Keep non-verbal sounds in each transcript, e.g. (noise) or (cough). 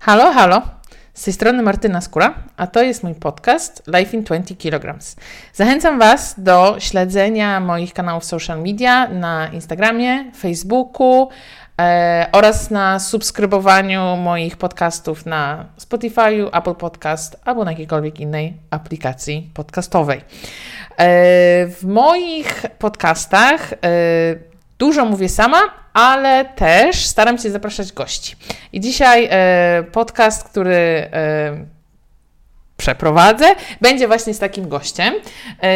Halo, halo. Z tej strony Martyna Skóra, a to jest mój podcast Life in 20 kg. Zachęcam Was do śledzenia moich kanałów social media na Instagramie, Facebooku e, oraz na subskrybowaniu moich podcastów na Spotify, Apple Podcast albo na jakiejkolwiek innej aplikacji podcastowej. E, w moich podcastach e, dużo mówię sama, ale też staram się zapraszać gości. I dzisiaj e, podcast, który e, przeprowadzę, będzie właśnie z takim gościem. E,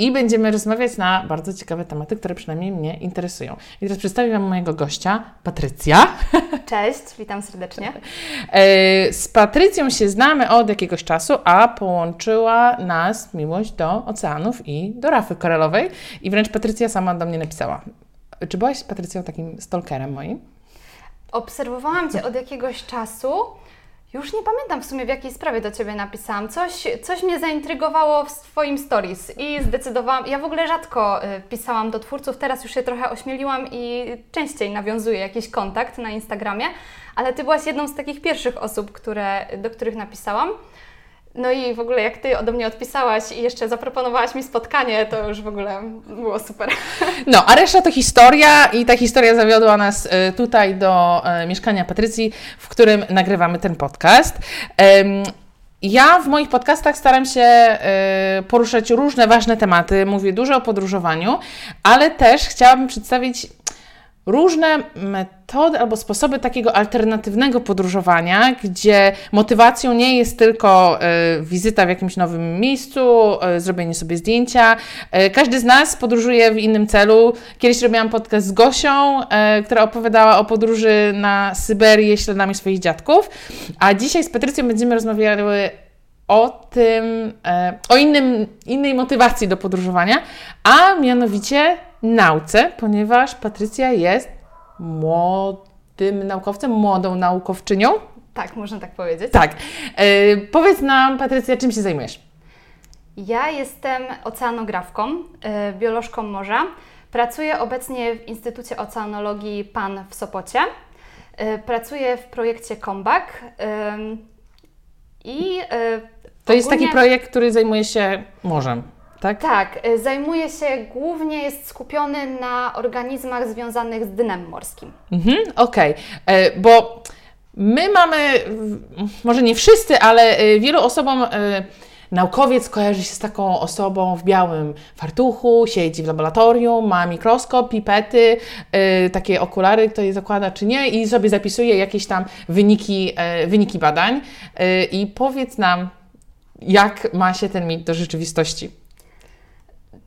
i będziemy rozmawiać na bardzo ciekawe tematy, które przynajmniej mnie interesują. I teraz przedstawię Wam mojego gościa, Patrycja. (laughs) Cześć, witam serdecznie. E, z Patrycją się znamy od jakiegoś czasu, a połączyła nas miłość do oceanów i do rafy korelowej. I wręcz Patrycja sama do mnie napisała. Czy byłaś, Patrycją, takim stalkerem moim? Obserwowałam Cię od jakiegoś czasu. Już nie pamiętam w sumie w jakiej sprawie do Ciebie napisałam. Coś, coś mnie zaintrygowało w Twoim stories i zdecydowałam. Ja w ogóle rzadko y, pisałam do twórców, teraz już się trochę ośmieliłam i częściej nawiązuję jakiś kontakt na Instagramie, ale Ty byłaś jedną z takich pierwszych osób, które, do których napisałam. No i w ogóle jak Ty ode mnie odpisałaś i jeszcze zaproponowałaś mi spotkanie, to już w ogóle było super. No, a reszta to historia i ta historia zawiodła nas e, tutaj do e, mieszkania Patrycji, w którym nagrywamy ten podcast. Ja w moich podcastach staram się e, poruszać różne ważne tematy, mówię dużo o podróżowaniu, ale też chciałabym przedstawić różne metody albo sposoby takiego alternatywnego podróżowania, gdzie motywacją nie jest tylko y, wizyta w jakimś nowym miejscu, y, zrobienie sobie zdjęcia. Y, każdy z nas podróżuje w innym celu. Kiedyś robiłam podcast z Gosią, która opowiadała o podróży na Syberię śladami swoich dziadków, a dzisiaj z Patrycją będziemy rozmawiały o tym, o innym, innej motywacji do podróżowania, a mianowicie nauce, ponieważ Patrycja jest młodym naukowcem, młodą naukowczynią. Tak, można tak powiedzieć. Tak. E, powiedz nam, Patrycja, czym się zajmujesz? Ja jestem oceanografką, e, biolożką morza. Pracuję obecnie w Instytucie Oceanologii PAN w Sopocie. E, pracuję w projekcie Comeback i to jest taki projekt, który zajmuje się morzem tak? Tak, y, zajmuje się głównie, jest skupiony na organizmach związanych z dnem morskim. Mhm, Okej, okay. E, bo my mamy, może nie wszyscy, ale e, wielu osobom e, naukowiec kojarzy się z taką osobą w białym fartuchu, siedzi w laboratorium, ma mikroskop, pipety, takie okulary, kto je zakłada czy nie i sobie zapisuje jakieś tam wyniki, wyniki badań. I powiedz nam, jak ma się ten mit do rzeczywistości?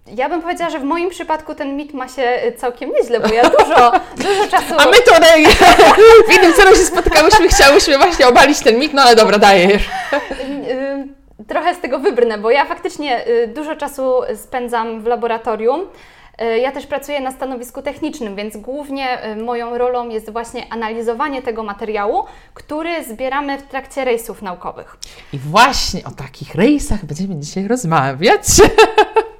Ja bym powiedziała, że w moim przypadku ten mit ma się y, całkiem nieźle, bo ja dużo, (laughs) dużo czasu... A my tutaj (laughs) w innym celu się spotykałyśmy, chciałyśmy właśnie obalić ten mit, no ale dobra, dajesz. (laughs) Y, trochę z tego wybrnę, bo ja faktycznie y, dużo czasu spędzam w laboratorium. Ja też pracuję na stanowisku technicznym, więc głównie moją rolą jest właśnie analizowanie tego materiału, który zbieramy w trakcie rejsów naukowych. I właśnie o takich rejsach będziemy dzisiaj rozmawiać.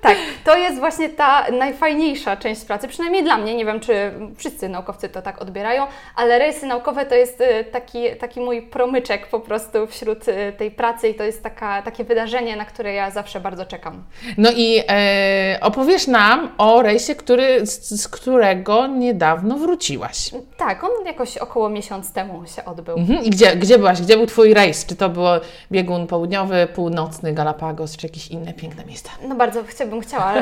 Tak, to jest właśnie ta najfajniejsza część pracy, przynajmniej dla mnie. Nie wiem, czy wszyscy naukowcy to tak odbierają, ale rejsy naukowe to jest y, taki, taki mój promyczek po prostu wśród y, tej pracy i to jest taka, takie wydarzenie, na które ja zawsze bardzo czekam. No i e, opowiesz nam o rejsie, który, z, z, którego niedawno wróciłaś. Tak, on jakoś około miesiąc temu się odbył. Mhm. I gdzie, gdzie byłaś? Gdzie był Twój rejs? Czy to było biegun południowy, północny, Galapagos, czy jakieś inne piękne miejsca? No bardzo chciałabym bym chciała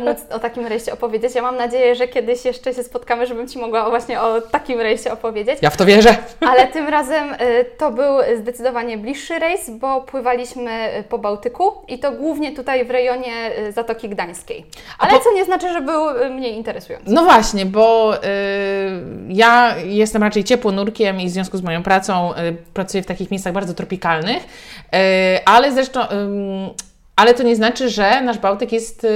móc o takim rejsie opowiedzieć. Ja mam nadzieję, że kiedyś jeszcze się spotkamy, żebym Ci mogła właśnie o takim rejsie opowiedzieć. Ja w to wierzę. Ale tym razem y, to był zdecydowanie bliższy rejs, bo pływaliśmy y, po Bałtyku i to głównie tutaj w rejonie y, Zatoki Gdańskiej. Ale po... co nie znaczy, że był mniej interesujący. No właśnie, bo ja jestem raczej ciepłonurkiem i w związku z moją pracą pracuję w takich miejscach bardzo tropikalnych, ale zresztą ale to nie znaczy, że nasz Bałtyk jest y,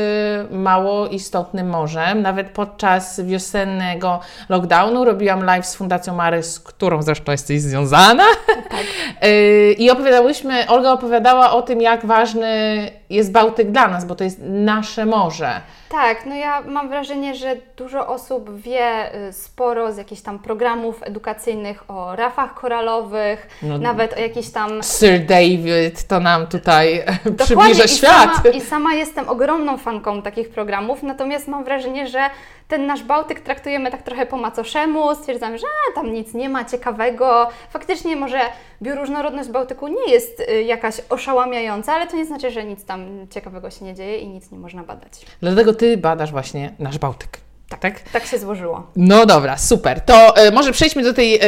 mało istotnym morzem. Nawet podczas wiosennego lockdownu robiłam live z Fundacją Mary, z którą zresztą jesteś związana. Tak, (laughs) Y, I opowiadałyśmy, Olga opowiadała o tym, jak ważny jest Bałtyk dla nas, bo to jest nasze morze. Tak, no ja mam wrażenie, że dużo osób wie y, sporo z jakichś tam programów edukacyjnych o rafach koralowych, No. nawet o jakichś tam Sir David to nam tutaj Dokładnie, przybliża i świat. Sama, I sama jestem ogromną fanką takich programów, natomiast mam wrażenie, że ten nasz Bałtyk traktujemy tak trochę po macoszemu, stwierdzamy, że a, tam nic nie ma ciekawego. Faktycznie może bioróżnorodność Bałtyku nie jest y, jakaś oszałamiająca, ale to nie znaczy, że nic tam ciekawego się nie dzieje i nic nie można badać. Dlatego Ty badasz właśnie nasz Bałtyk. Tak. Tak się złożyło. No dobra, super. To e, może przejdźmy do tej, e,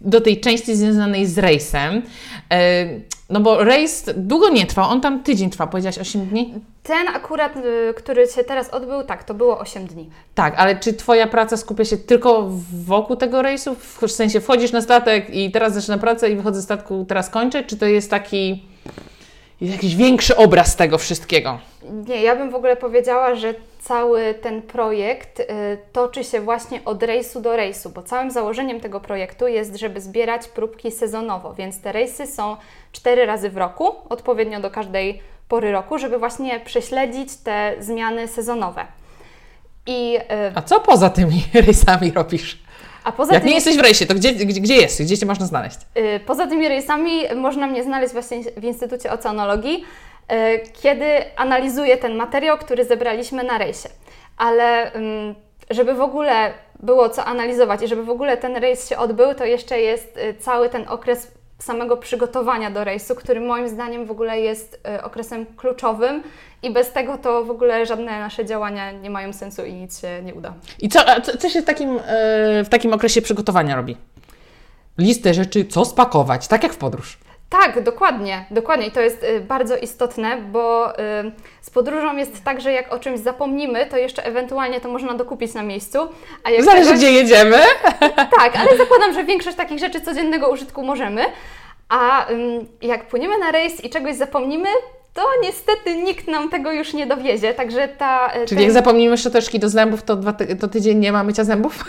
do tej części związanej z rejsem. E, no bo rejs długo nie trwał, on tam tydzień trwał, powiedziałaś 8 dni? Ten akurat, y, który się teraz odbył, tak, to było 8 dni. Tak, ale czy Twoja praca skupia się tylko wokół tego rejsu? W sensie wchodzisz na statek i teraz zaczynam pracę i wychodzę z statku, teraz kończę? Czy to jest taki jakiś większy obraz tego wszystkiego? Nie, ja bym w ogóle powiedziała, że cały ten projekt y, toczy się właśnie od rejsu do rejsu, bo całym założeniem tego projektu jest, żeby zbierać próbki sezonowo, więc te rejsy są cztery razy w roku, odpowiednio do każdej pory roku, żeby właśnie prześledzić te zmiany sezonowe. I, y, A co poza tymi (laughs) rejsami robisz? A poza Jak tym, nie jesteś w rejsie, to gdzie, gdzie, gdzie jesteś? Gdzie Cię można znaleźć? Y, Poza tymi rejsami można mnie znaleźć właśnie w Instytucie Oceanologii, y, kiedy analizuję ten materiał, który zebraliśmy na rejsie. Ale ym, żeby w ogóle było co analizować i żeby w ogóle ten rejs się odbył, to jeszcze jest y, cały ten okres samego przygotowania do rejsu, który moim zdaniem w ogóle jest y, okresem kluczowym i bez tego to w ogóle żadne nasze działania nie mają sensu i nic się nie uda. I co, co, się w takim, e, w takim okresie przygotowania robi? Listę rzeczy, co spakować, tak jak w podróż. Tak, dokładnie, dokładnie. I to jest y, bardzo istotne, bo y, z podróżą jest tak, że jak o czymś zapomnimy, to jeszcze ewentualnie to można dokupić na miejscu. A jak Zależy, czegoś- gdzie jedziemy. Tak, ale zakładam, że większość takich rzeczy codziennego użytku możemy. A jak płyniemy na rejs i czegoś zapomnimy, to niestety nikt nam tego już nie dowiezie. Także ta. y, Czyli ten- jak zapomnimy szczoteczki do zębów, to, ty- to tydzień nie ma mycia zębów? (laughs)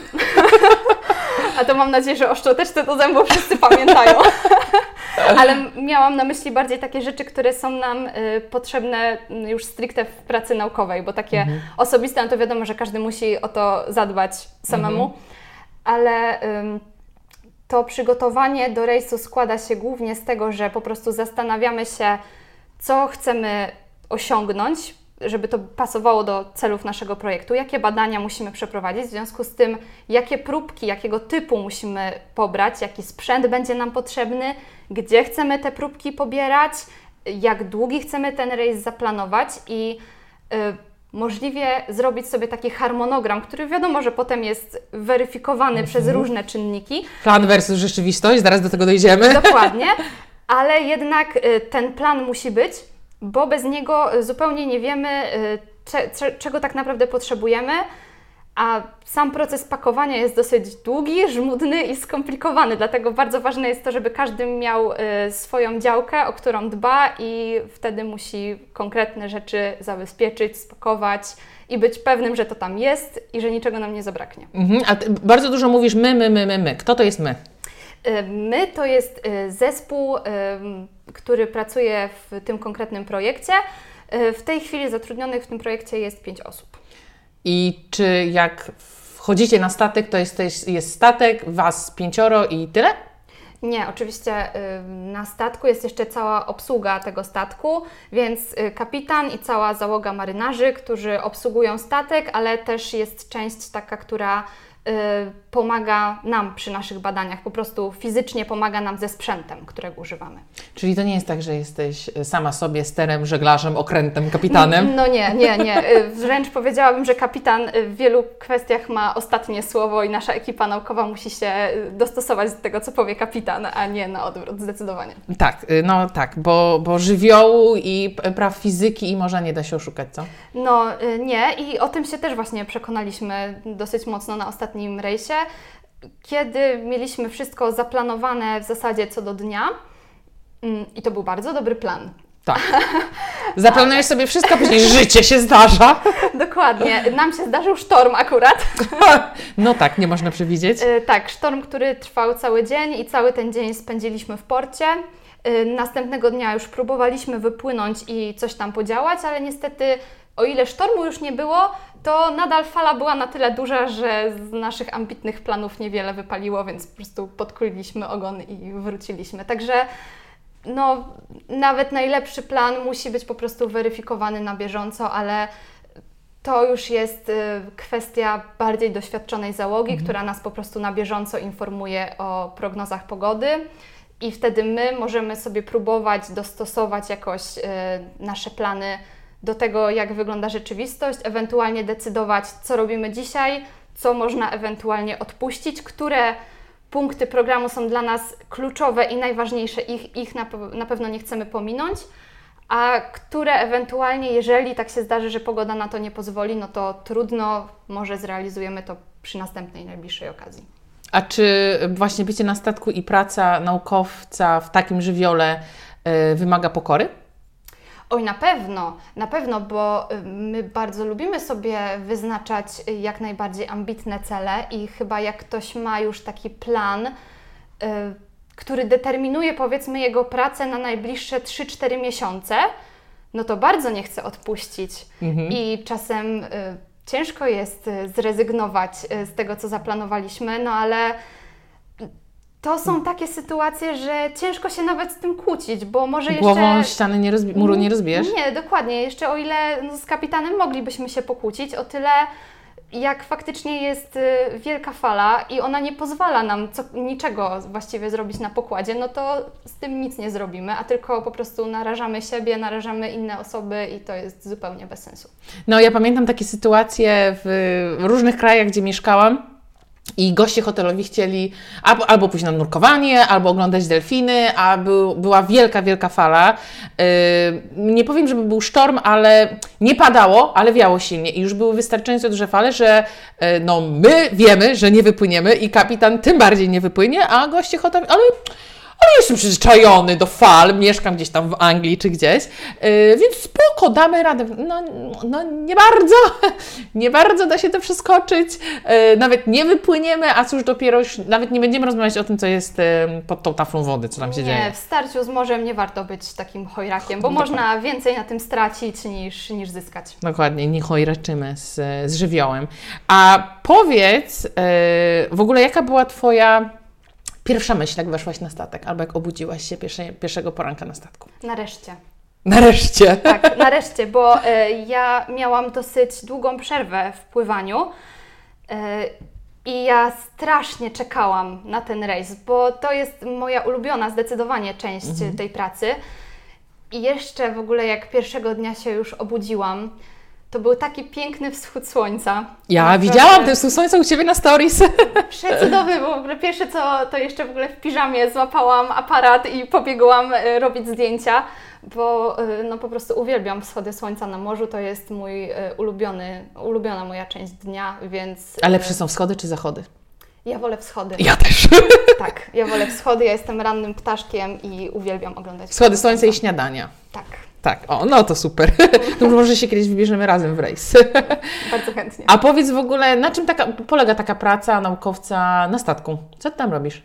A to mam nadzieję, że o szczoteczce do zębów wszyscy pamiętają. (laughs) Ale miałam na myśli bardziej takie rzeczy, które są nam y, potrzebne y, już stricte w pracy naukowej, bo takie osobiste, no to wiadomo, że każdy musi o to zadbać samemu. Ale ym, to przygotowanie do rejsu składa się głównie z tego, że po prostu zastanawiamy się, co chcemy osiągnąć, żeby to pasowało do celów naszego projektu, jakie badania musimy przeprowadzić, w związku z tym, jakie próbki, jakiego typu musimy pobrać, jaki sprzęt będzie nam potrzebny, gdzie chcemy te próbki pobierać, jak długi chcemy ten rejs zaplanować i y, możliwie zrobić sobie taki harmonogram, który wiadomo, że potem jest weryfikowany przez różne czynniki, Plan versus rzeczywistość, zaraz do tego dojdziemy. Dokładnie, ale jednak y, ten plan musi być, bo bez niego zupełnie nie wiemy, y, cze, cze, czego tak naprawdę potrzebujemy, a sam proces pakowania jest dosyć długi, (laughs) żmudny i skomplikowany, dlatego bardzo ważne jest to, żeby każdy miał y, swoją działkę, o którą dba i wtedy musi konkretne rzeczy zabezpieczyć, spakować i być pewnym, że to tam jest i że niczego nam nie zabraknie. Mhm, a bardzo dużo mówisz my, my, my, my, my. Kto to jest my? Y, My to jest y, zespół, ym, który pracuje w tym konkretnym projekcie. Y, W tej chwili zatrudnionych w tym projekcie jest pięć osób. I czy jak wchodzicie na statek, to jest, jest, statek, was pięcioro i tyle? Nie, oczywiście y, na statku jest jeszcze cała obsługa tego statku, więc y, kapitan i cała załoga marynarzy, którzy obsługują statek, ale też jest część taka, która y, pomaga nam przy naszych badaniach, po prostu fizycznie pomaga nam ze sprzętem, którego używamy. Czyli to nie jest tak, że jesteś sama sobie sterem, żeglarzem, okrętem, kapitanem. No nie, nie, nie. Y, Wręcz powiedziałabym, że kapitan y, w wielu kwestiach ma ostatnie słowo i nasza ekipa naukowa musi się dostosować do tego, co powie kapitan, a nie na odwrót, zdecydowanie. Tak, no tak, bo, bo żywiołu i praw fizyki i morza nie da się oszukać, co? No nie i o tym się też właśnie przekonaliśmy dosyć mocno na ostatnim rejsie, kiedy mieliśmy wszystko zaplanowane w zasadzie co do dnia mm, i to był bardzo dobry plan. Tak. (laughs) Zaplanujesz sobie wszystko, później (laughs) życie się zdarza. (laughs) Dokładnie. Nam się zdarzył sztorm akurat. No tak, nie można przewidzieć. Y, tak, sztorm, który trwał cały dzień i cały ten dzień spędziliśmy w porcie. Y, Następnego dnia już próbowaliśmy wypłynąć i coś tam podziałać, ale niestety, o ile sztormu już nie było, to nadal fala była na tyle duża, że z naszych ambitnych planów niewiele wypaliło, więc po prostu podkuliliśmy ogon i wróciliśmy. Także no, nawet najlepszy plan musi być po prostu weryfikowany na bieżąco, ale to już jest y, kwestia bardziej doświadczonej załogi, która nas po prostu na bieżąco informuje o prognozach pogody i wtedy my możemy sobie próbować dostosować jakoś y, nasze plany do tego, jak wygląda rzeczywistość, ewentualnie decydować, co robimy dzisiaj, co można ewentualnie odpuścić, które punkty programu są dla nas kluczowe i najważniejsze, ich, ich na, na pewno nie chcemy pominąć, a które ewentualnie, jeżeli tak się zdarzy, że pogoda na to nie pozwoli, no to trudno, może zrealizujemy to przy następnej, najbliższej okazji. A czy właśnie bycie na statku i praca naukowca w takim żywiole y, wymaga pokory? Oj, na pewno, na pewno, bo y, my bardzo lubimy sobie wyznaczać y, jak najbardziej ambitne cele i chyba jak ktoś ma już taki plan, y, który determinuje powiedzmy jego pracę na najbliższe 3-4 miesiące, no to bardzo nie chce odpuścić. I czasem y, ciężko jest zrezygnować z tego, co zaplanowaliśmy, no ale to są takie sytuacje, że ciężko się nawet z tym kłócić, bo może jeszcze... Głową ściany nie rozbi- muru nie rozbijesz? Nie, dokładnie. Jeszcze o ile no, z kapitanem moglibyśmy się pokłócić, o tyle jak faktycznie jest y, wielka fala i ona nie pozwala nam co, niczego właściwie zrobić na pokładzie, no to z tym nic nie zrobimy, a tylko po prostu narażamy siebie, narażamy inne osoby i to jest zupełnie bez sensu. No, ja pamiętam takie sytuacje w różnych krajach, gdzie mieszkałam. I goście hotelowi chcieli albo, albo pójść na nurkowanie, albo oglądać delfiny, a był, była wielka, wielka fala. Yy, nie powiem, żeby był sztorm, ale nie padało, ale wiało silnie. I już były wystarczająco duże fale, że yy, no, my wiemy, że nie wypłyniemy i kapitan tym bardziej nie wypłynie, a goście hotelowi, ale ale jestem przyzwyczajony do fal, mieszkam gdzieś tam w Anglii czy gdzieś, yy, więc spoko, damy radę. No, no nie bardzo, (laughs) nie bardzo da się to przeskoczyć, yy, nawet nie wypłyniemy, a cóż dopiero już, nawet nie będziemy rozmawiać o tym, co jest yy, pod tą taflą wody, co tam się nie, dzieje. w starciu z morzem nie warto być takim chojrakiem, bo Dokładnie. można więcej na tym stracić niż, niż zyskać. Dokładnie, nie chojraczymy z, z żywiołem. A powiedz, yy, w ogóle jaka była Twoja pierwsza myśl, jak weszłaś na statek, albo jak obudziłaś się pierwsze, pierwszego poranka na statku? Nareszcie. Nareszcie. Tak, nareszcie, bo e, ja miałam dosyć długą przerwę w pływaniu e, i ja strasznie czekałam na ten rejs, bo to jest moja ulubiona zdecydowanie część tej pracy. I jeszcze w ogóle jak pierwszego dnia się już obudziłam, to był taki piękny wschód słońca. Ja widziałam ten słońce u Ciebie na stories. (laughs) Przecudowny, bo w ogóle pierwsze co, to jeszcze w ogóle w piżamie złapałam aparat i pobiegłam e, robić zdjęcia, bo e, no po prostu uwielbiam wschody słońca na morzu, to jest mój e, ulubiony, ulubiona moja część dnia, więc... A e, lepsze są wschody czy zachody? Ja wolę wschody. Ja też. (laughs) Tak, ja wolę wschody, ja jestem rannym ptaszkiem i uwielbiam oglądać Wschody słońca i śniadania. Tak, Tak, o, no to super. To (laughs) może się kiedyś wybierzemy razem w rejs. (laughs) bardzo chętnie. A powiedz w ogóle, na czym taka, polega taka praca naukowca na statku? Co ty tam robisz?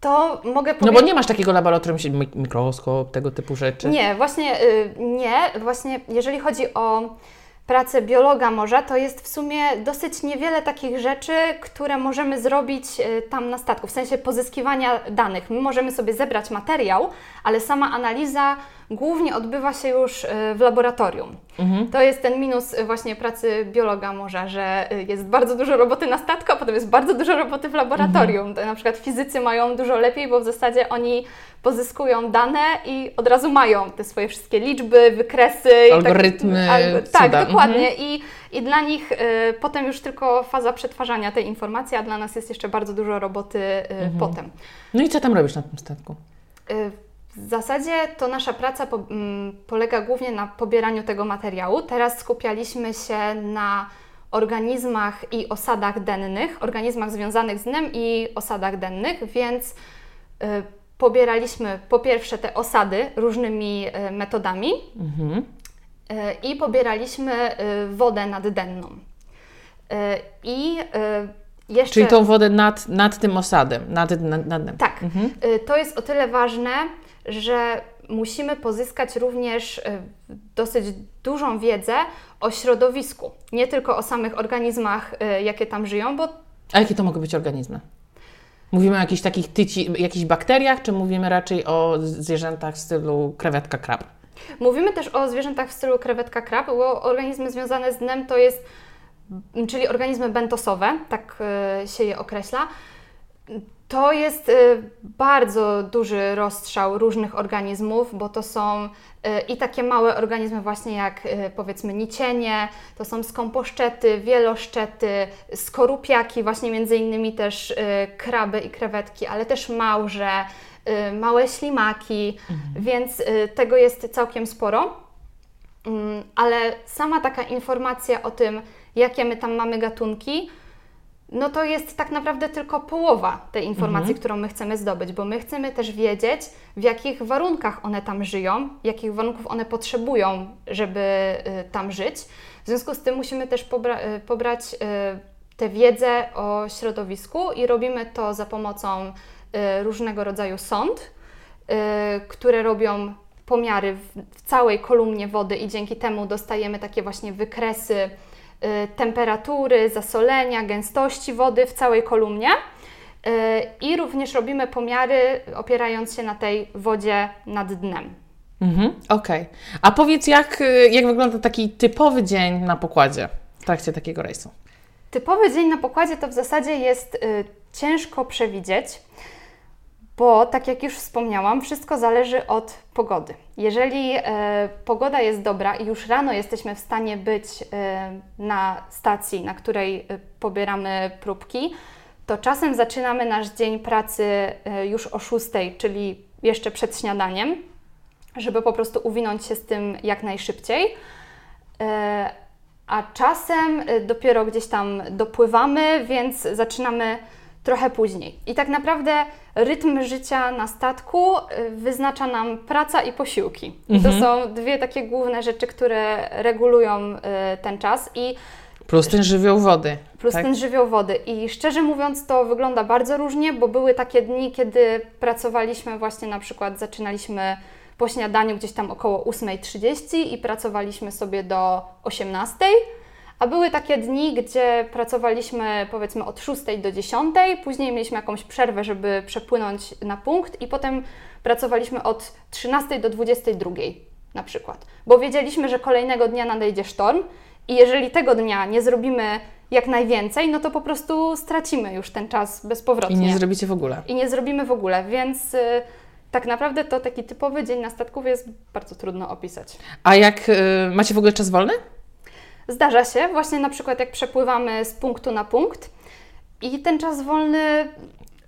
To mogę No powiedzieć... bo nie masz takiego laboratorium, mikroskop, tego typu rzeczy. Nie, właśnie y, nie. Właśnie jeżeli chodzi o pracę biologa morza, to jest w sumie dosyć niewiele takich rzeczy, które możemy zrobić y, tam na statku, w sensie pozyskiwania danych. My możemy sobie zebrać materiał, ale sama analiza głównie odbywa się już y, w laboratorium. To jest ten minus y, właśnie pracy biologa morza, że jest bardzo dużo roboty na statku, a potem jest bardzo dużo roboty w laboratorium. To Na przykład fizycy mają dużo lepiej, bo w zasadzie oni pozyskują dane i od razu mają te swoje wszystkie liczby, wykresy. i tak- Algorytmy, albo- tak, cuda. dokładnie. I, I dla nich y, potem już tylko faza przetwarzania tej informacji, a dla nas jest jeszcze bardzo dużo roboty y, potem. No i co tam robisz na tym statku? Y, W zasadzie to nasza praca po, mm, polega głównie na pobieraniu tego materiału. Teraz skupialiśmy się na organizmach i osadach dennych, organizmach związanych z dnem i osadach dennych, więc y, pobieraliśmy po pierwsze te osady różnymi e, metodami Mhm. e, i pobieraliśmy e, wodę naddenną. I jeszcze... Czyli tą wodę nad, nad tym osadem, nad, nad, nad tym. Tak. Y, To jest o tyle ważne, że musimy pozyskać również dosyć dużą wiedzę o środowisku, nie tylko o samych organizmach, jakie tam żyją, bo A jakie to mogą być organizmy? Mówimy o jakichś takich tyci, jakichś bakteriach, czy mówimy raczej o zwierzętach w stylu krewetka, krab? mówimy też o zwierzętach w stylu krewetka krab, bo organizmy związane z dnem to jest, czyli organizmy bentosowe, tak y, się je określa. To jest y, bardzo duży rozstrzał różnych organizmów, bo to są y, i takie małe organizmy właśnie jak y, powiedzmy nicienie, to są skąposzczety, wieloszczety, skorupiaki, właśnie między innymi też kraby i krewetki, ale też małże, małe ślimaki, więc y, tego jest całkiem sporo. Mm, Ale sama taka informacja o tym, jakie my tam mamy gatunki, no to jest tak naprawdę tylko połowa tej informacji, którą my chcemy zdobyć, bo my chcemy też wiedzieć, w jakich warunkach one tam żyją, jakich warunków one potrzebują, żeby y, tam żyć. W związku z tym musimy też pobra- y, pobrać y, tę wiedzę o środowisku i robimy to za pomocą różnego rodzaju sond, które robią pomiary w, całej kolumnie wody i dzięki temu dostajemy takie właśnie wykresy temperatury, zasolenia, gęstości wody w całej kolumnie. Y, I również robimy pomiary opierając się na tej wodzie nad dnem. Mhm, Okej. A powiedz, jak, y, jak wygląda taki typowy dzień na pokładzie w trakcie takiego rejsu? Typowy dzień na pokładzie to w zasadzie jest y, ciężko przewidzieć, bo tak jak już wspomniałam, wszystko zależy od pogody. Jeżeli e, pogoda jest dobra i już rano jesteśmy w stanie być e, na stacji, na której e, pobieramy próbki, to czasem zaczynamy nasz dzień pracy e, już o 6, czyli jeszcze przed śniadaniem, żeby po prostu uwinąć się z tym jak najszybciej. E, a czasem y, dopiero gdzieś tam dopływamy, więc zaczynamy trochę później. I tak naprawdę rytm życia na statku y, wyznacza nam praca i posiłki. I to są dwie takie główne rzeczy, które regulują y, ten czas i Plus ten żywioł wody. plus tak? ten żywioł wody. I szczerze mówiąc, to wygląda bardzo różnie, bo były takie dni, kiedy pracowaliśmy właśnie na przykład, zaczynaliśmy po śniadaniu gdzieś tam około 8.30 i pracowaliśmy sobie do 18.00. A były takie dni, gdzie pracowaliśmy powiedzmy od 6 do 10, później mieliśmy jakąś przerwę, żeby przepłynąć na punkt i potem pracowaliśmy od 13 do 22 na przykład. Bo wiedzieliśmy, że kolejnego dnia nadejdzie sztorm i jeżeli tego dnia nie zrobimy jak najwięcej, no to po prostu stracimy już ten czas I bezpowrotnie. nie zrobicie w ogóle. I nie zrobimy w ogóle, więc y, tak naprawdę to taki typowy dzień na statku jest bardzo trudno opisać. A jak y, macie w ogóle czas wolny? Zdarza się, właśnie na przykład jak przepływamy z punktu na punkt i ten czas wolny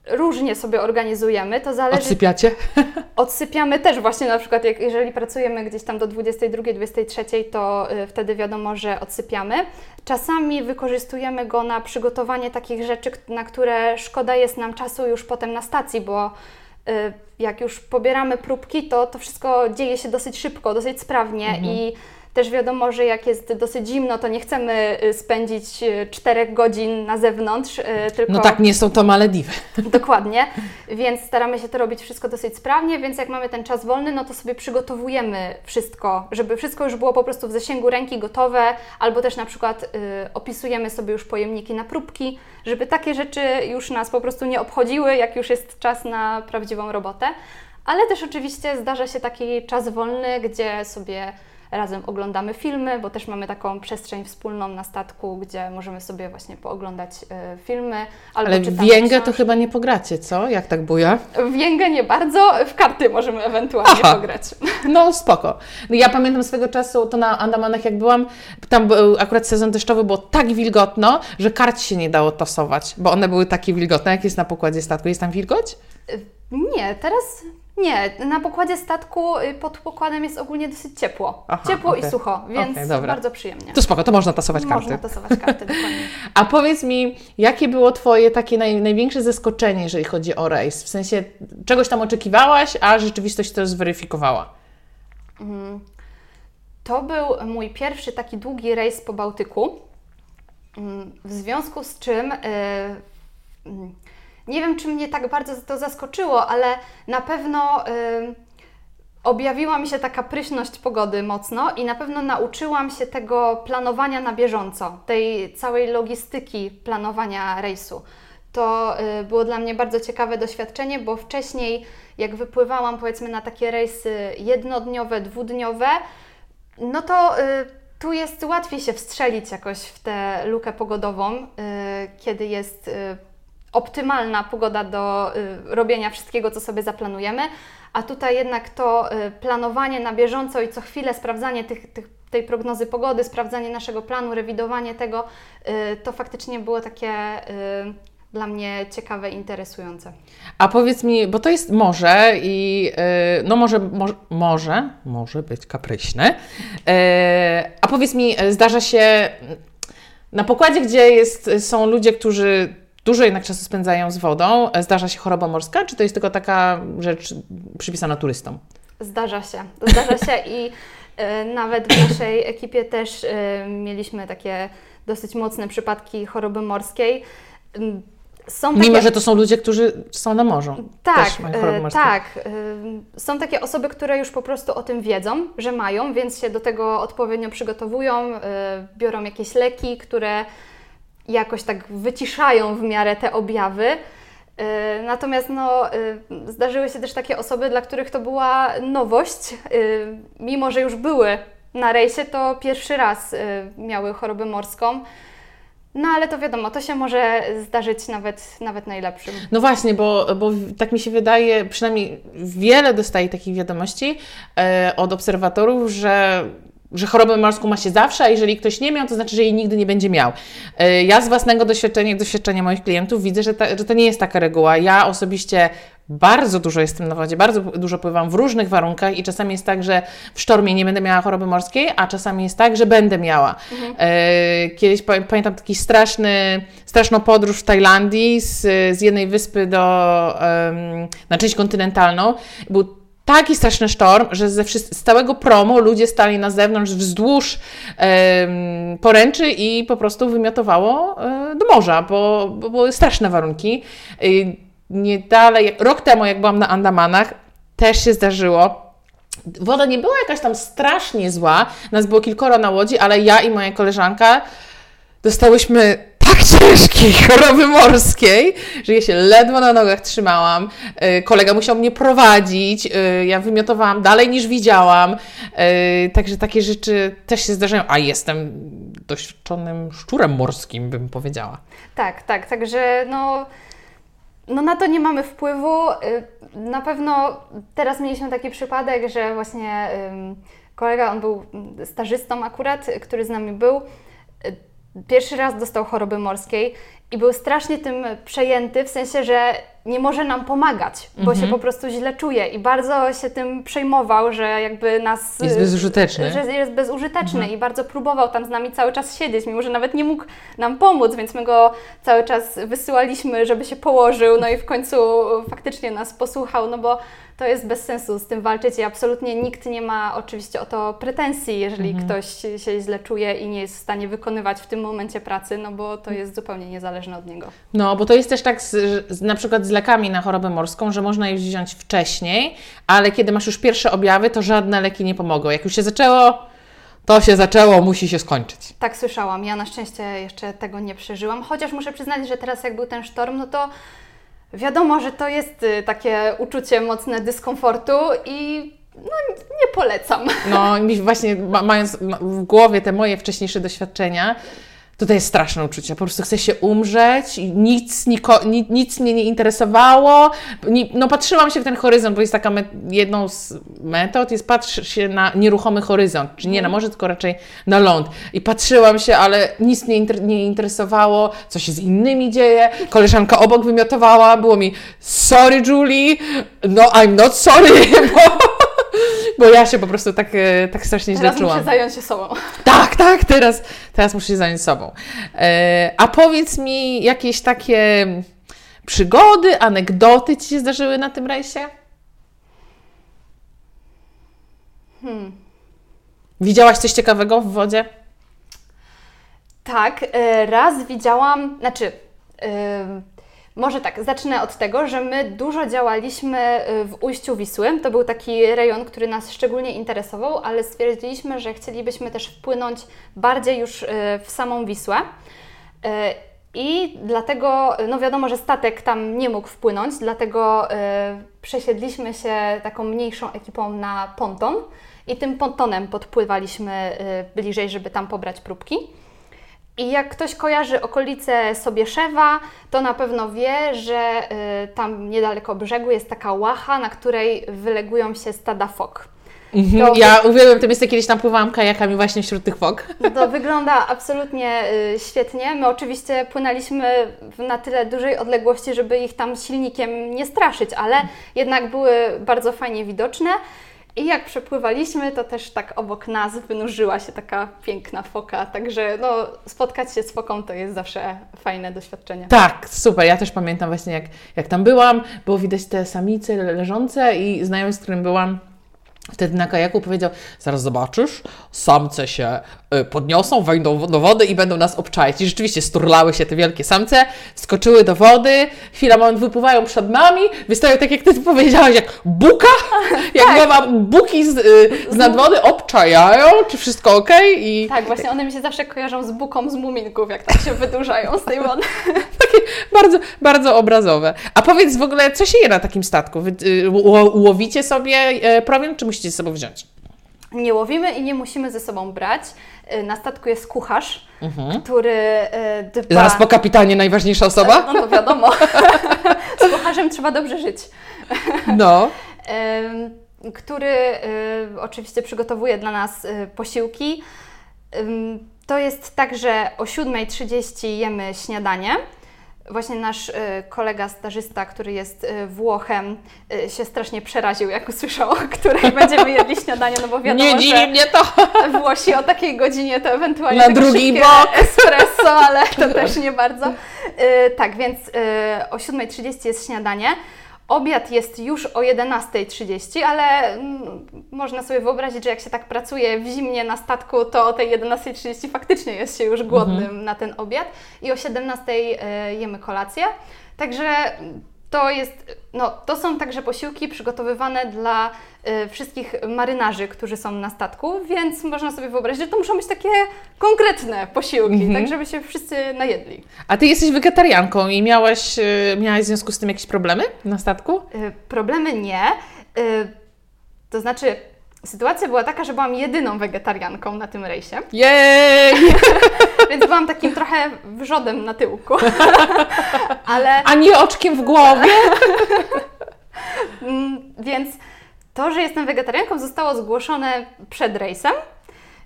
różnie sobie organizujemy, to zależy, Odsypiacie? (laughs) odsypiamy też właśnie na przykład jak, jeżeli pracujemy gdzieś tam do 22, 23, to y, wtedy wiadomo, że odsypiamy. Czasami wykorzystujemy go na przygotowanie takich rzeczy, na które szkoda jest nam czasu już potem na stacji, bo y, jak już pobieramy próbki, to to wszystko dzieje się dosyć szybko, dosyć sprawnie i też wiadomo, że jak jest dosyć zimno, to nie chcemy y, spędzić 4 godzin na zewnątrz, y, tylko No tak, nie są to Malediwy. (laughs) Dokładnie, więc staramy się to robić wszystko dosyć sprawnie, więc jak mamy ten czas wolny, no to sobie przygotowujemy wszystko, żeby wszystko już było po prostu w zasięgu ręki gotowe, albo też na przykład y, opisujemy sobie już pojemniki na próbki, żeby takie rzeczy już nas po prostu nie obchodziły, jak już jest czas na prawdziwą robotę. Ale też oczywiście zdarza się taki czas wolny, gdzie sobie razem oglądamy filmy, bo też mamy taką przestrzeń wspólną na statku, gdzie możemy sobie właśnie pooglądać y, filmy. Ale Więgę to chyba nie pogracie, co? Jak tak buja? W Jęgę nie bardzo, w karty możemy ewentualnie Aha. pograć. (laughs) No spoko. No, ja pamiętam swego czasu, to na Andamanach jak byłam, tam był akurat sezon deszczowy, było tak wilgotno, że kart się nie dało tasować, bo one były takie wilgotne. Jak jest na pokładzie statku? Jest tam wilgoć? Nie, teraz Nie, na pokładzie statku y, pod pokładem jest ogólnie dosyć ciepło. Aha, ciepło okej. i sucho, więc dobra. bardzo przyjemnie. To spoko, to można tasować Można karty. tasować karty, dokładnie. (laughs) A powiedz mi, jakie było Twoje takie naj, największe zaskoczenie, jeżeli chodzi o rejs? W sensie, czegoś tam oczekiwałaś, a rzeczywistość to zweryfikowała? To był mój pierwszy taki długi rejs po Bałtyku, Mm, w związku z czym y, mm, nie wiem, czy mnie tak bardzo to zaskoczyło, ale na pewno y, objawiła mi się taka pryśność pogody mocno i na pewno nauczyłam się tego planowania na bieżąco, tej całej logistyki planowania rejsu. To y, było dla mnie bardzo ciekawe doświadczenie, bo wcześniej, jak wypływałam powiedzmy na takie rejsy jednodniowe, dwudniowe, no to y, tu jest łatwiej się wstrzelić jakoś w tę lukę pogodową, y, kiedy jest y, optymalna pogoda do y, robienia wszystkiego, co sobie zaplanujemy, a tutaj jednak to y, planowanie na bieżąco i co chwilę sprawdzanie tych, tych, tej prognozy pogody, sprawdzanie naszego planu, rewidowanie tego, y, to faktycznie było takie dla mnie ciekawe interesujące. A powiedz mi, bo to jest morze i yy, no może, może, może, może być kapryśne. Yy, a powiedz mi, zdarza się na pokładzie, gdzie jest, są ludzie, którzy dużo jednak czasu spędzają z wodą, yy, zdarza się choroba morska, czy to jest tylko taka rzecz przypisana turystom? Zdarza się, zdarza się i y, nawet w naszej ekipie też y, mieliśmy takie dosyć mocne przypadki choroby morskiej. Ym, Są takie... Mimo, że to są ludzie, którzy są na morzu. Tak, e, tak. e, Są takie osoby, które już po prostu o tym wiedzą, że mają, więc się do tego odpowiednio przygotowują, e, biorą jakieś leki, które jakoś tak wyciszają w miarę te objawy. E, Natomiast no, e, zdarzyły się też takie osoby, dla których to była nowość, e, mimo że już były na rejsie, to pierwszy raz miały chorobę morską. No ale to wiadomo, to się może zdarzyć nawet, nawet najlepszym. No właśnie, bo, bo tak mi się wydaje, przynajmniej wiele dostaję takich wiadomości e, od obserwatorów, że że chorobę morską ma się zawsze, a jeżeli ktoś nie miał, to znaczy, że jej nigdy nie będzie miał. E, Ja z własnego doświadczenia, jak doświadczenia moich klientów widzę, że, ta, że to nie jest taka reguła. Ja osobiście bardzo dużo jestem na wodzie, bardzo dużo pływam w różnych warunkach i czasami jest tak, że w sztormie nie będę miała choroby morskiej, a czasami jest tak, że będę miała. E, Kiedyś pa- pamiętam taki straszny, straszną podróż w Tajlandii z, z jednej wyspy do, na część kontynentalną. Był taki straszny sztorm, że ze z całego promu ludzie stali na zewnątrz wzdłuż poręczy i po prostu wymiotowało e, do morza, bo, bo były straszne warunki. Nie dalej, rok temu, jak byłam na Andamanach, też się zdarzyło. Woda nie była jakaś tam strasznie zła, nas było kilkoro na łodzi, ale ja i moja koleżanka dostałyśmy tak ciężkiej (laughs) choroby morskiej, że ja się ledwo na nogach trzymałam. Yy, Kolega musiał mnie prowadzić, yy, ja wymiotowałam dalej niż widziałam. Yy, Także takie rzeczy też się zdarzają. A jestem doświadczonym szczurem morskim, bym powiedziała. Tak, tak, także no, no na to nie mamy wpływu. Y, Na pewno teraz mieliśmy taki przypadek, że właśnie kolega, on był stażystą akurat, y, który z nami był, y, pierwszy raz dostał choroby morskiej i był strasznie tym przejęty, w sensie, że nie może nam pomagać, bo się po prostu źle czuje i bardzo się tym przejmował, że jakby nas... Jest bezużyteczny. Że jest bezużyteczny i bardzo próbował tam z nami cały czas siedzieć, mimo że nawet nie mógł nam pomóc, więc my go cały czas wysyłaliśmy, żeby się położył, no i w końcu faktycznie nas posłuchał, no bo to jest bez sensu z tym walczyć i absolutnie nikt nie ma oczywiście o to pretensji, jeżeli ktoś się źle czuje i nie jest w stanie wykonywać w tym momencie pracy, no bo to jest zupełnie niezależne od niego. No, bo to jest też tak z, z, na przykład z lekami na chorobę morską, że można je wziąć wcześniej, ale kiedy masz już pierwsze objawy, to żadne leki nie pomogą. Jak już się zaczęło, to się zaczęło, musi się skończyć. Tak słyszałam. Ja na szczęście jeszcze tego nie przeżyłam. Chociaż muszę przyznać, że teraz jak był ten sztorm, no to wiadomo, że to jest y, takie uczucie mocne dyskomfortu i no, nie polecam. No, właśnie ma- mając w głowie te moje wcześniejsze doświadczenia, to to jest straszne uczucie. Po prostu chcę się umrzeć i nic, niko, nic, nic mnie nie interesowało. Nie, no patrzyłam się w ten horyzont, bo jest taka met, jedną z metod, jest patrz się na nieruchomy horyzont, czy nie na morze, tylko raczej na ląd. I patrzyłam się, ale nic mnie inter, nie interesowało, co się z innymi dzieje. Koleżanka obok wymiotowała, było mi sorry Julie, no I'm not sorry, (laughs) bo bo ja się po prostu tak, e, tak strasznie Teraz źle czułam. muszę zająć się sobą. Tak, tak, teraz, teraz muszę się zająć sobą. E, a powiedz mi, jakieś takie przygody, anegdoty Ci się zdarzyły na tym rejsie? Hmm. Widziałaś coś ciekawego w wodzie? Tak, e, raz widziałam, znaczy, może tak, zacznę od tego, że my dużo działaliśmy e, w ujściu Wisły. To był taki rejon, który nas szczególnie interesował, ale stwierdziliśmy, że chcielibyśmy też wpłynąć bardziej już w samą Wisłę. I dlatego, no wiadomo, że statek tam nie mógł wpłynąć, dlatego przesiedliśmy się taką mniejszą ekipą na ponton i tym pontonem podpływaliśmy bliżej, żeby tam pobrać próbki. I jak ktoś kojarzy okolice Sobieszewa, to na pewno wie, że y, tam niedaleko brzegu jest taka łacha, na której wylegują się stada fok. Mhm, to, ja uwielbiam to miejsce, kiedyś tam pływałam kajakami właśnie wśród tych fok. To wygląda absolutnie y, świetnie. My oczywiście płynęliśmy na tyle dużej odległości, żeby ich tam silnikiem nie straszyć, ale jednak były bardzo fajnie widoczne. I jak przepływaliśmy, to też tak obok nas wynurzyła się taka piękna foka, także no, spotkać się z foką to jest zawsze fajne doświadczenie. Tak, super. Ja też pamiętam właśnie jak, jak tam byłam, było widać te samice leżące i znajomy, z którym byłam, Wtedy na kajaku powiedział, zaraz zobaczysz, samce się y, podniosą, wejdą do wody i będą nas obczaić. I rzeczywiście sturlały się te wielkie samce, skoczyły do wody, chwila moment wypływają przed nami, wystają tak jak Ty powiedziałaś, jak buka, (laughs) jak tak. mama buki z, y, z nadwody obczajają, czy wszystko ok? I... Tak, właśnie one mi się zawsze kojarzą z buką z muminków, jak tak się wydłużają z tej wody. (laughs) (laughs) Bardzo, bardzo obrazowe. A powiedz w ogóle, co się je na takim statku? Wy, y, łowicie sobie y, prowin, czy musicie ze sobą wziąć? Nie łowimy i nie musimy ze sobą brać. Y, na statku jest kucharz, mhm. który y, dba... Zaraz po kapitanie najważniejsza osoba? No to wiadomo. (laughs) Z kucharzem trzeba dobrze żyć. (laughs) No. który oczywiście przygotowuje dla nas posiłki. To jest tak, że o 7.30 jemy śniadanie. Właśnie nasz y, kolega stażysta, który jest y, Włochem, y, się strasznie przeraził, jak usłyszał, o której (laughs) będziemy jedli śniadanie, no bo wiadomo, Nie dziwi mnie to! (laughs) Włosi o takiej godzinie to ewentualnie Na drugi bok! (laughs) espresso, ale to też nie bardzo. Tak, więc o 7.30 jest śniadanie. Obiad jest już o 11.30, ale mm, można sobie wyobrazić, że jak się tak pracuje w zimnie na statku, to o tej 11.30 faktycznie jest się już głodnym mhm. na ten obiad i o 17.00 e, jemy kolację. Także to jest, no, to są także posiłki przygotowywane dla y, wszystkich marynarzy, którzy są na statku, więc można sobie wyobrazić, że to muszą być takie konkretne posiłki, mm -hmm. tak żeby się wszyscy najedli. A Ty jesteś wegetarianką i miałaś, y, miałaś w związku z tym jakieś problemy na statku? Y, problemy nie. to znaczy, Sytuacja była taka, że byłam jedyną wegetarianką na tym rejsie. Jej! (laughs) Więc byłam takim trochę wrzodem na tyłku. (laughs) Ale... A nie oczkiem w głowie? Mm, więc to, że jestem wegetarianką zostało zgłoszone przed rejsem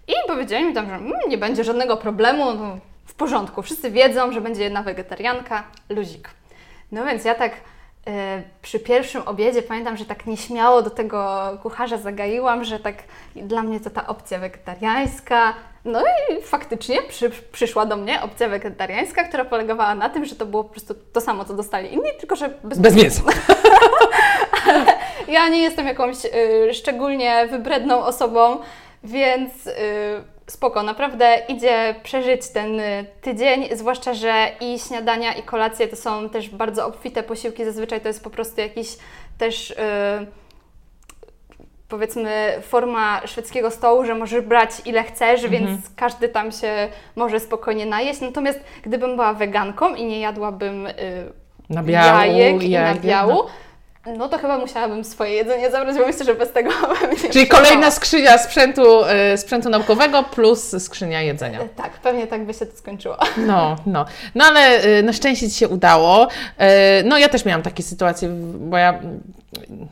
i powiedzieli mi tam, że mm, nie będzie żadnego problemu, no, w porządku. Wszyscy wiedzą, że będzie jedna wegetarianka, luzik. No więc ja tak przy pierwszym obiedzie pamiętam, że tak nieśmiało do tego kucharza zagaiłam, że tak dla mnie to ta opcja wegetariańska. No i faktycznie przy, przyszła do mnie opcja wegetariańska, która polegała na tym, że to było po prostu to samo, co dostali inni, tylko że bez, bez mięsa. (laughs) ja nie jestem jakąś y, szczególnie wybredną osobą, więc y, spoko, naprawdę idzie przeżyć ten y, tydzień, zwłaszcza, że i śniadania, i kolacje to są też bardzo obfite posiłki, zazwyczaj to jest po prostu jakiś też... Yy, powiedzmy forma szwedzkiego stołu, że możesz brać ile chcesz, mhm. więc każdy tam się może spokojnie najeść. Natomiast gdybym była weganką i nie jadłabym yy, nabiału, jajek i nabiału, No to chyba musiałabym swoje jedzenie zabrać, bo myślę, że bez tego (laughs) bym Czyli kolejna skrzynia sprzętu, y, sprzętu naukowego plus skrzynia jedzenia. Tak, pewnie tak by się to skończyło. (laughs) No, no. No ale y, na szczęście Ci się udało. Y, No ja też miałam takie sytuacje, bo ja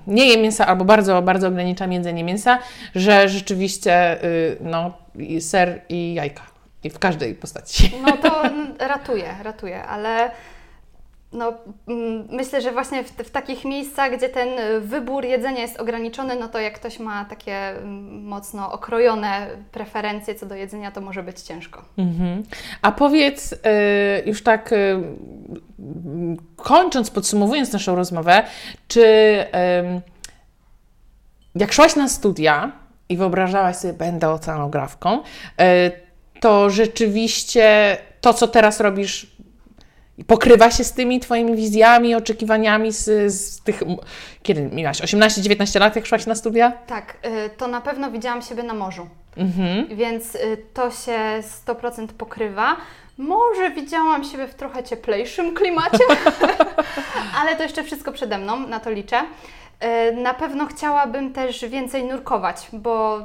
nie jem mięsa albo bardzo, bardzo ograniczam jedzenie mięsa, że rzeczywiście no, ser i jajka. I w każdej postaci. No to (laughs) ratuje, ratuje, ale no, mm, myślę, że właśnie w, w takich miejscach, gdzie ten y, wybór jedzenia jest ograniczony, no to jak ktoś ma takie mm, mocno okrojone preferencje co do jedzenia, to może być ciężko. Mhm. A powiedz, y, już tak y, kończąc, podsumowując naszą rozmowę, czy jak szłaś na studia i wyobrażałaś sobie, będę oceanografką, to rzeczywiście to, co teraz robisz, pokrywa się z tymi Twoimi wizjami, oczekiwaniami z, z tych... Kiedy miałaś? 18-19 lat, jak szłaś na studia? Tak, y, to na pewno widziałam siebie na morzu, Mhm. więc y, to się 100% pokrywa. Może widziałam siebie w trochę cieplejszym klimacie, (laughs) ale to jeszcze wszystko przede mną, na to liczę. Y, Na pewno chciałabym też więcej nurkować, bo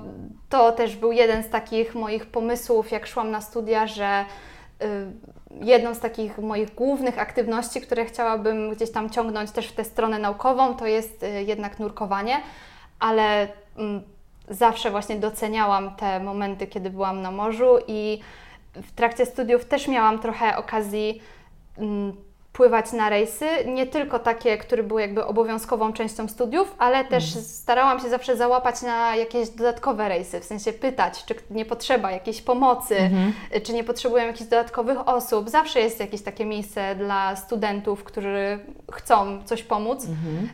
to też był jeden z takich moich pomysłów, jak szłam na studia, że jedną z takich moich głównych aktywności, które chciałabym gdzieś tam ciągnąć też w tę stronę naukową, to jest y, jednak nurkowanie, ale mm, zawsze właśnie doceniałam te momenty, kiedy byłam na morzu i w trakcie studiów też miałam trochę okazji mm, pływać na rejsy, nie tylko takie, które były jakby obowiązkową częścią studiów, ale też starałam się zawsze załapać na jakieś dodatkowe rejsy, w sensie pytać, czy nie potrzeba jakiejś pomocy, czy nie potrzebują jakichś dodatkowych osób. Zawsze jest jakieś takie miejsce dla studentów, którzy chcą coś pomóc.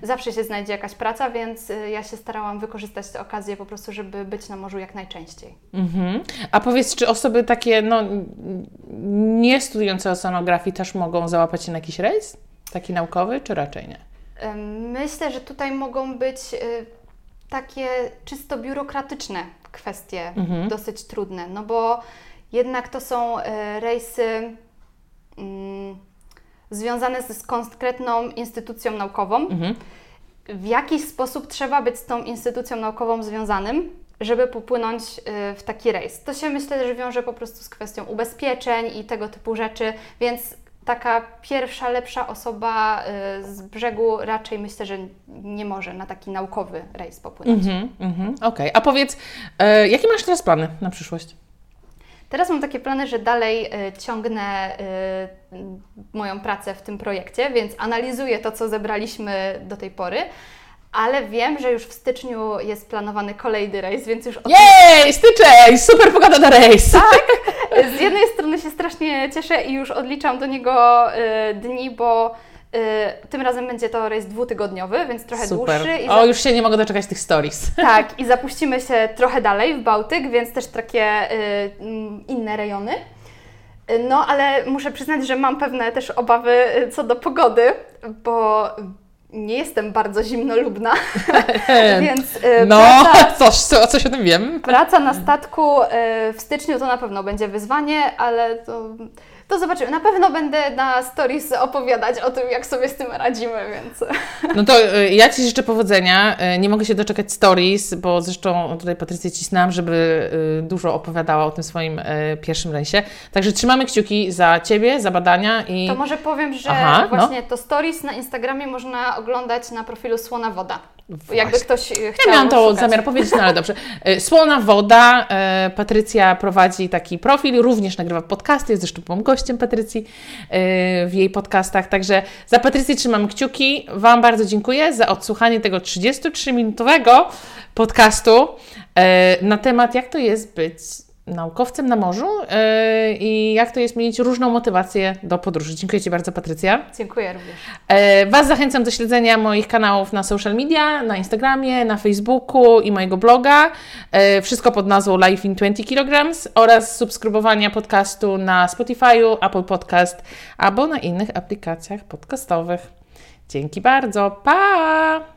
Zawsze się znajdzie jakaś praca, więc y, ja się starałam wykorzystać tę okazję po prostu, żeby być na morzu jak najczęściej. Mhm. A powiedz, czy osoby takie, no, nie studiujące oceanografii też mogą załapać się na jakiś rejs? Taki naukowy, czy raczej nie? Myślę, że tutaj mogą być y, takie czysto biurokratyczne kwestie, Mhm. dosyć trudne, no bo jednak to są y, rejsy mm, związane z, z konkretną instytucją naukową. Mhm. W jakiś sposób trzeba być z tą instytucją naukową związanym, żeby popłynąć y, w taki rejs. To się myślę, że wiąże po prostu z kwestią ubezpieczeń i tego typu rzeczy, więc taka pierwsza, lepsza osoba y, z brzegu raczej myślę, że nie może na taki naukowy rejs popłynąć. Mhm, mhm. Okej, a powiedz, e, jakie masz teraz plany na przyszłość? Teraz mam takie plany, że dalej y, ciągnę y, moją pracę w tym projekcie, więc analizuję to, co zebraliśmy do tej pory, ale wiem, że już w styczniu jest planowany kolejny rejs, więc już o tym Jej, styczeń! Super pogoda na rejs! (laughs) Z jednej strony się strasznie cieszę i już odliczam do niego y, dni, bo y, tym razem będzie to rejs dwutygodniowy, więc trochę Super. dłuższy. I O, już się nie mogę doczekać tych stories. (laughs) Tak, i zapuścimy się trochę dalej w Bałtyk, więc też takie y, mm, inne rejony. No, ale muszę przyznać, że mam pewne też obawy y, co do pogody, bo nie jestem bardzo zimnolubna, (laughs) więc y, No, praca, coś, co, coś o tym wiem. praca na statku y, w styczniu to na pewno będzie wyzwanie, ale to, to zobaczymy. Na pewno będę na stories opowiadać o tym, jak sobie z tym radzimy, więc... No to y, ja Ci życzę powodzenia. Y, Nie mogę się doczekać stories, bo zresztą tutaj Patrycję cisnęłam, żeby y, dużo opowiadała o tym swoim pierwszym rejsie. Także trzymamy kciuki za Ciebie, za badania i... To może powiem, że Aha, no. właśnie to stories na Instagramie można oglądać na profilu Słona Woda. Jakby ktoś e, chciał Ja miałam to szukać. zamiar powiedzieć, no ale dobrze. E, Słona woda. e, Patrycja prowadzi taki profil, również nagrywa podcasty, jest zresztą byłam gościem Patrycji w jej podcastach. Także za Patrycję trzymam kciuki. Wam bardzo dziękuję za odsłuchanie tego 33-minutowego podcastu na temat, jak to jest być naukowcem na morzu e, i jak to jest mieć różną motywację do podróży. Dziękuję Ci bardzo, Patrycja. Dziękuję również. E, Was zachęcam do śledzenia moich kanałów na social media, na Instagramie, na Facebooku i mojego bloga. E, Wszystko pod nazwą Life in 20 kg oraz subskrybowania podcastu na Spotify'u, Apple Podcast albo na innych aplikacjach podcastowych. Dzięki bardzo. Pa!